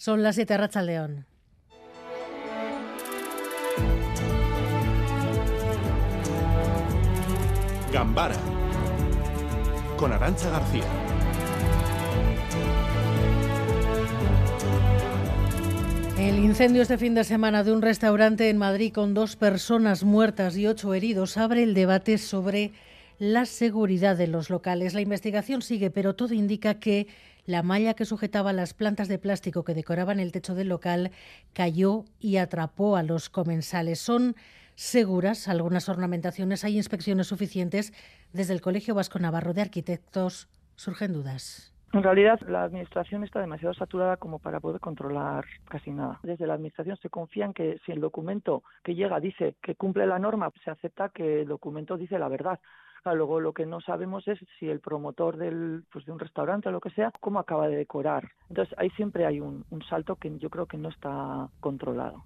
Son las 7 Racha León. Gambara con Arancha García. El incendio este fin de semana de un restaurante en Madrid con dos personas muertas y ocho heridos abre el debate sobre la seguridad de los locales. La investigación sigue, pero todo indica que la malla que sujetaba las plantas de plástico que decoraban el techo del local cayó y atrapó a los comensales. Son seguras algunas ornamentaciones, hay inspecciones suficientes. Desde el Colegio Vasco Navarro de Arquitectos surgen dudas. En realidad, la administración está demasiado saturada como para poder controlar casi nada. Desde la administración se confía en que si el documento que llega dice que cumple la norma, se acepta que el documento dice la verdad. Luego lo que no sabemos es si el promotor del, pues de un restaurante o lo que sea, cómo acaba de decorar. Entonces ahí siempre hay un salto que yo creo que no está controlado.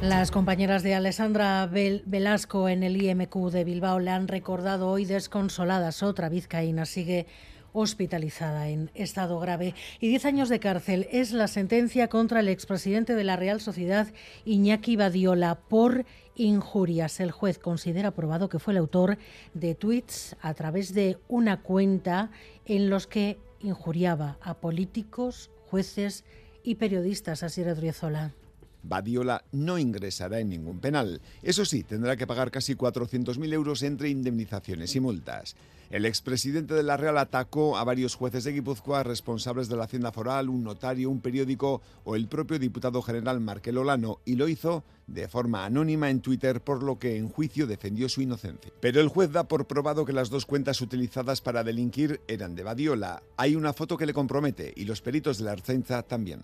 Las compañeras de Alessandra Velasco en el IMQ de Bilbao le han recordado hoy desconsoladas. Otra vizcaína sigue hospitalizada en estado grave y 10 años de cárcel es la sentencia contra el expresidente de la Real Sociedad Iñaki Badiola por injurias. El juez considera probado que fue el autor de tweets a través de una cuenta en los que injuriaba a políticos, jueces y periodistas. Así Driezola. Badiola no ingresará en ningún penal. Eso sí, tendrá que pagar casi 400.000 euros entre indemnizaciones y multas. El expresidente de la Real atacó a varios jueces de Guipúzcoa responsables de la Hacienda Foral, un notario, un periódico o el propio diputado general Markel Olano y lo hizo de forma anónima en Twitter, por lo que en juicio defendió su inocencia. Pero el juez da por probado que las dos cuentas utilizadas para delinquir eran de Badiola. Hay una foto que le compromete y los peritos de la Arcenza también.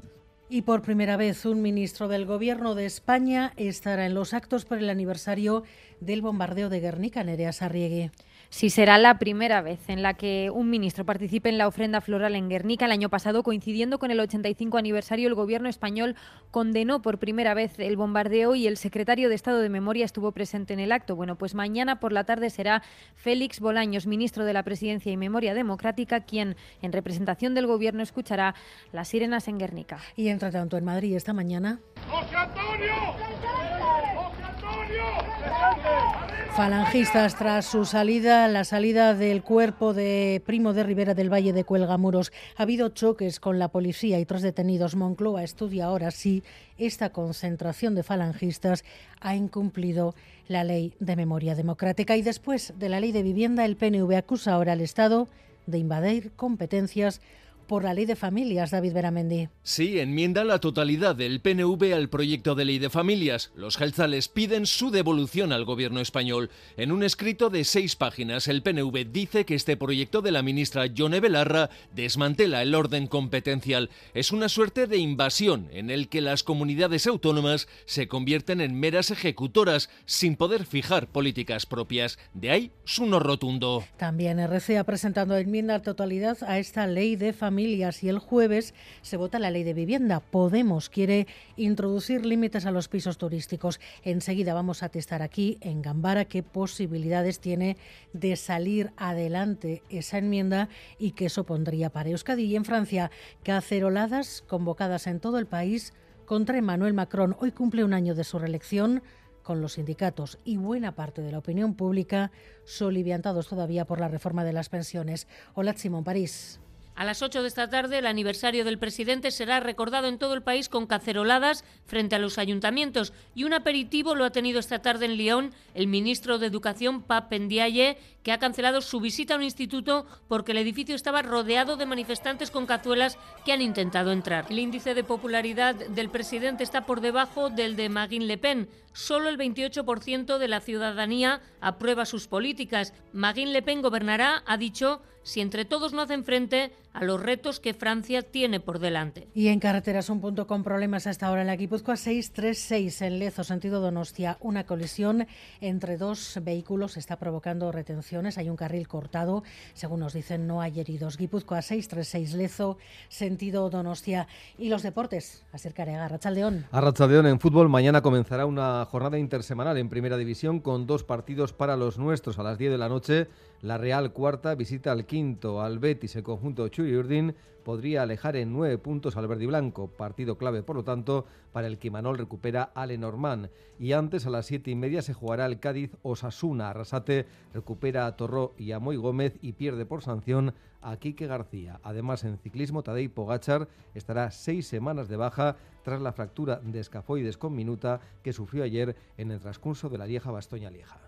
Y por primera vez un ministro del Gobierno de España estará en los actos por el aniversario del bombardeo de Guernica, Nerea Sarriegui. Sí, será la primera vez en la que un ministro participe en la ofrenda floral en Guernica. El año pasado, coincidiendo con el 85 aniversario, el gobierno español condenó por primera vez el bombardeo y el secretario de Estado de Memoria estuvo presente en el acto. Bueno, pues mañana por la tarde será Félix Bolaños, ministro de la Presidencia y Memoria Democrática, quien en representación del gobierno escuchará las sirenas en Guernica. Y entre tanto, en Madrid esta mañana. ¡José Antonio! ¡José Antonio! Falangistas tras su salida, la salida del cuerpo de Primo de Rivera del Valle de Cuelgamuros. Ha habido choques con la policía y tres detenidos. Moncloa estudia ahora si esta concentración de falangistas ha incumplido la ley de memoria democrática. Y después de la ley de vivienda, el PNV acusa ahora al Estado de invadir competencias por la ley de familias, David Beramendi. Sí, enmienda la totalidad del PNV al proyecto de ley de familias. Los gelzales piden su devolución al gobierno español. En un escrito de seis páginas, el PNV dice que este proyecto de la ministra Yone Belarra desmantela el orden competencial. Es una suerte de invasión en el que las comunidades autónomas se convierten en meras ejecutoras sin poder fijar políticas propias. De ahí su no rotundo. También RC ha presentado enmienda a totalidad a esta ley de familias y el jueves se vota la ley de vivienda. Podemos quiere introducir límites a los pisos turísticos. Enseguida vamos a testar aquí en Gambara qué posibilidades tiene de salir adelante esa enmienda y qué supondría para Euskadi. Y en Francia, caceroladas convocadas en todo el país contra Emmanuel Macron. Hoy cumple un año de su reelección con los sindicatos y buena parte de la opinión pública soliviantados todavía por la reforma de las pensiones. Hola, Simón París. A las 8 de esta tarde, el aniversario del presidente será recordado en todo el país con caceroladas frente a los ayuntamientos y un aperitivo lo ha tenido esta tarde en Lyon el ministro de Educación, Pap Pendiaye, que ha cancelado su visita a un instituto porque el edificio estaba rodeado de manifestantes con cazuelas que han intentado entrar. El índice de popularidad del presidente está por debajo del de Marine Le Pen. Solo el 28% de la ciudadanía aprueba sus políticas. Marine Le Pen gobernará, ha dicho, si entre todos no hacen frente a los retos que Francia tiene por delante. Y en carreteras un punto con problemas hasta ahora en la Guipúzcoa 636 en Lezo, sentido Donostia. Una colisión entre dos vehículos está provocando retenciones. Hay un carril cortado. Según nos dicen, no hay heridos. Guipúzcoa 636 Lezo, sentido Donostia. Y los deportes. Acercaré a Rachaldeón. A Rachaldeón en fútbol. Mañana comenzará una jornada intersemanal en primera división con dos partidos para los nuestros a las 10 de la noche La Real cuarta visita al quinto, al Betis, el conjunto Urdin podría alejar en nueve puntos al verde y blanco, partido clave por lo tanto para el que Manol recupera a Lenormand. Y antes a las siete y media se jugará el Cádiz Osasuna. Arrasate recupera a Torró y a Moy Gómez y pierde por sanción a Quique García. Además en ciclismo Tadej Pogachar estará seis semanas de baja tras la fractura de escafoides con minuta que sufrió ayer en el transcurso de la Lieja Bastoña Lieja.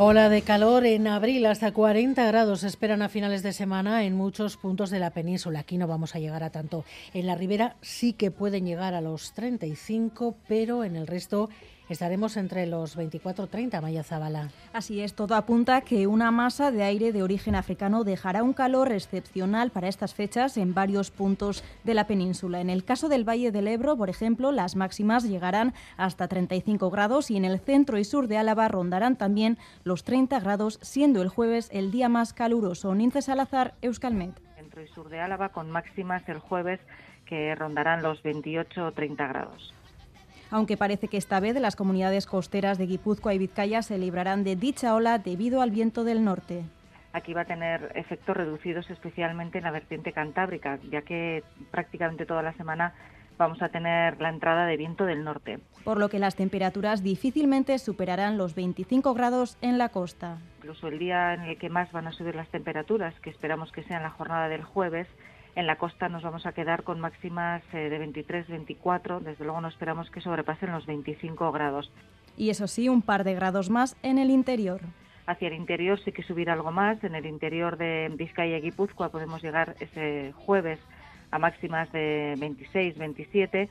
Ola de calor en abril, hasta 40 grados esperan a finales de semana en muchos puntos de la península. Aquí no vamos a llegar a tanto. En la ribera sí que pueden llegar a los 35, pero en el resto estaremos entre los 24-30, Maya Zabala. Así es, todo apunta que una masa de aire de origen africano dejará un calor excepcional para estas fechas en varios puntos de la península. En el caso del Valle del Ebro, por ejemplo, las máximas llegarán hasta 35 grados y en el centro y sur de Álava rondarán también los 30 grados, siendo el jueves el día más caluroso. Nince Salazar, Euskalmet. Centro y sur de Álava con máximas el jueves que rondarán los 28 o 30 grados aunque parece que esta vez las comunidades costeras de Guipúzcoa y Vizcaya se librarán de dicha ola debido al viento del norte. Aquí va a tener efectos reducidos especialmente en la vertiente cantábrica, ya que prácticamente toda la semana vamos a tener la entrada de viento del norte. Por lo que las temperaturas difícilmente superarán los 25 grados en la costa. Incluso el día en el que más van a subir las temperaturas, que esperamos que sea en la jornada del jueves, en la costa nos vamos a quedar con máximas eh, de 23-24. Desde luego no esperamos que sobrepasen los 25 grados. Y eso sí, un par de grados más en el interior. Hacia el interior sí que subir algo más. En el interior de Vizcaya y Guipúzcoa podemos llegar ese jueves a máximas de 26-27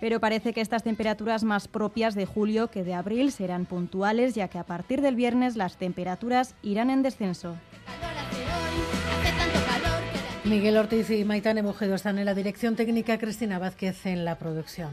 pero parece que estas temperaturas más propias de julio que de abril serán puntuales, ya que a partir del viernes las temperaturas irán en descenso. Miguel Ortiz y Maitane Mujedo están en la dirección técnica, Cristina Vázquez en la producción.